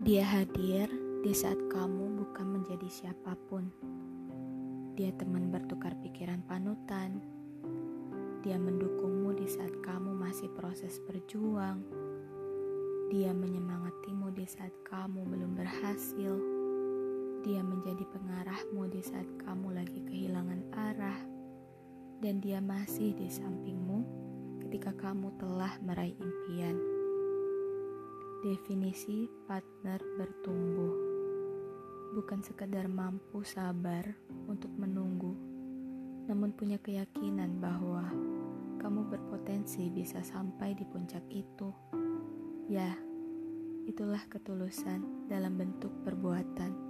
Dia hadir di saat kamu bukan menjadi siapa pun. Dia teman bertukar pikiran panutan. Dia mendukungmu di saat kamu masih proses berjuang. Dia menyemangatimu di saat kamu belum berhasil. Dia menjadi pengarahmu di saat kamu lagi kehilangan arah. Dan dia masih di sampingmu ketika kamu telah meraih impian. Definisi partner bertumbuh bukan sekedar mampu sabar untuk menunggu, namun punya keyakinan bahwa kamu berpotensi bisa sampai di puncak itu. Ya, itulah ketulusan dalam bentuk perbuatan.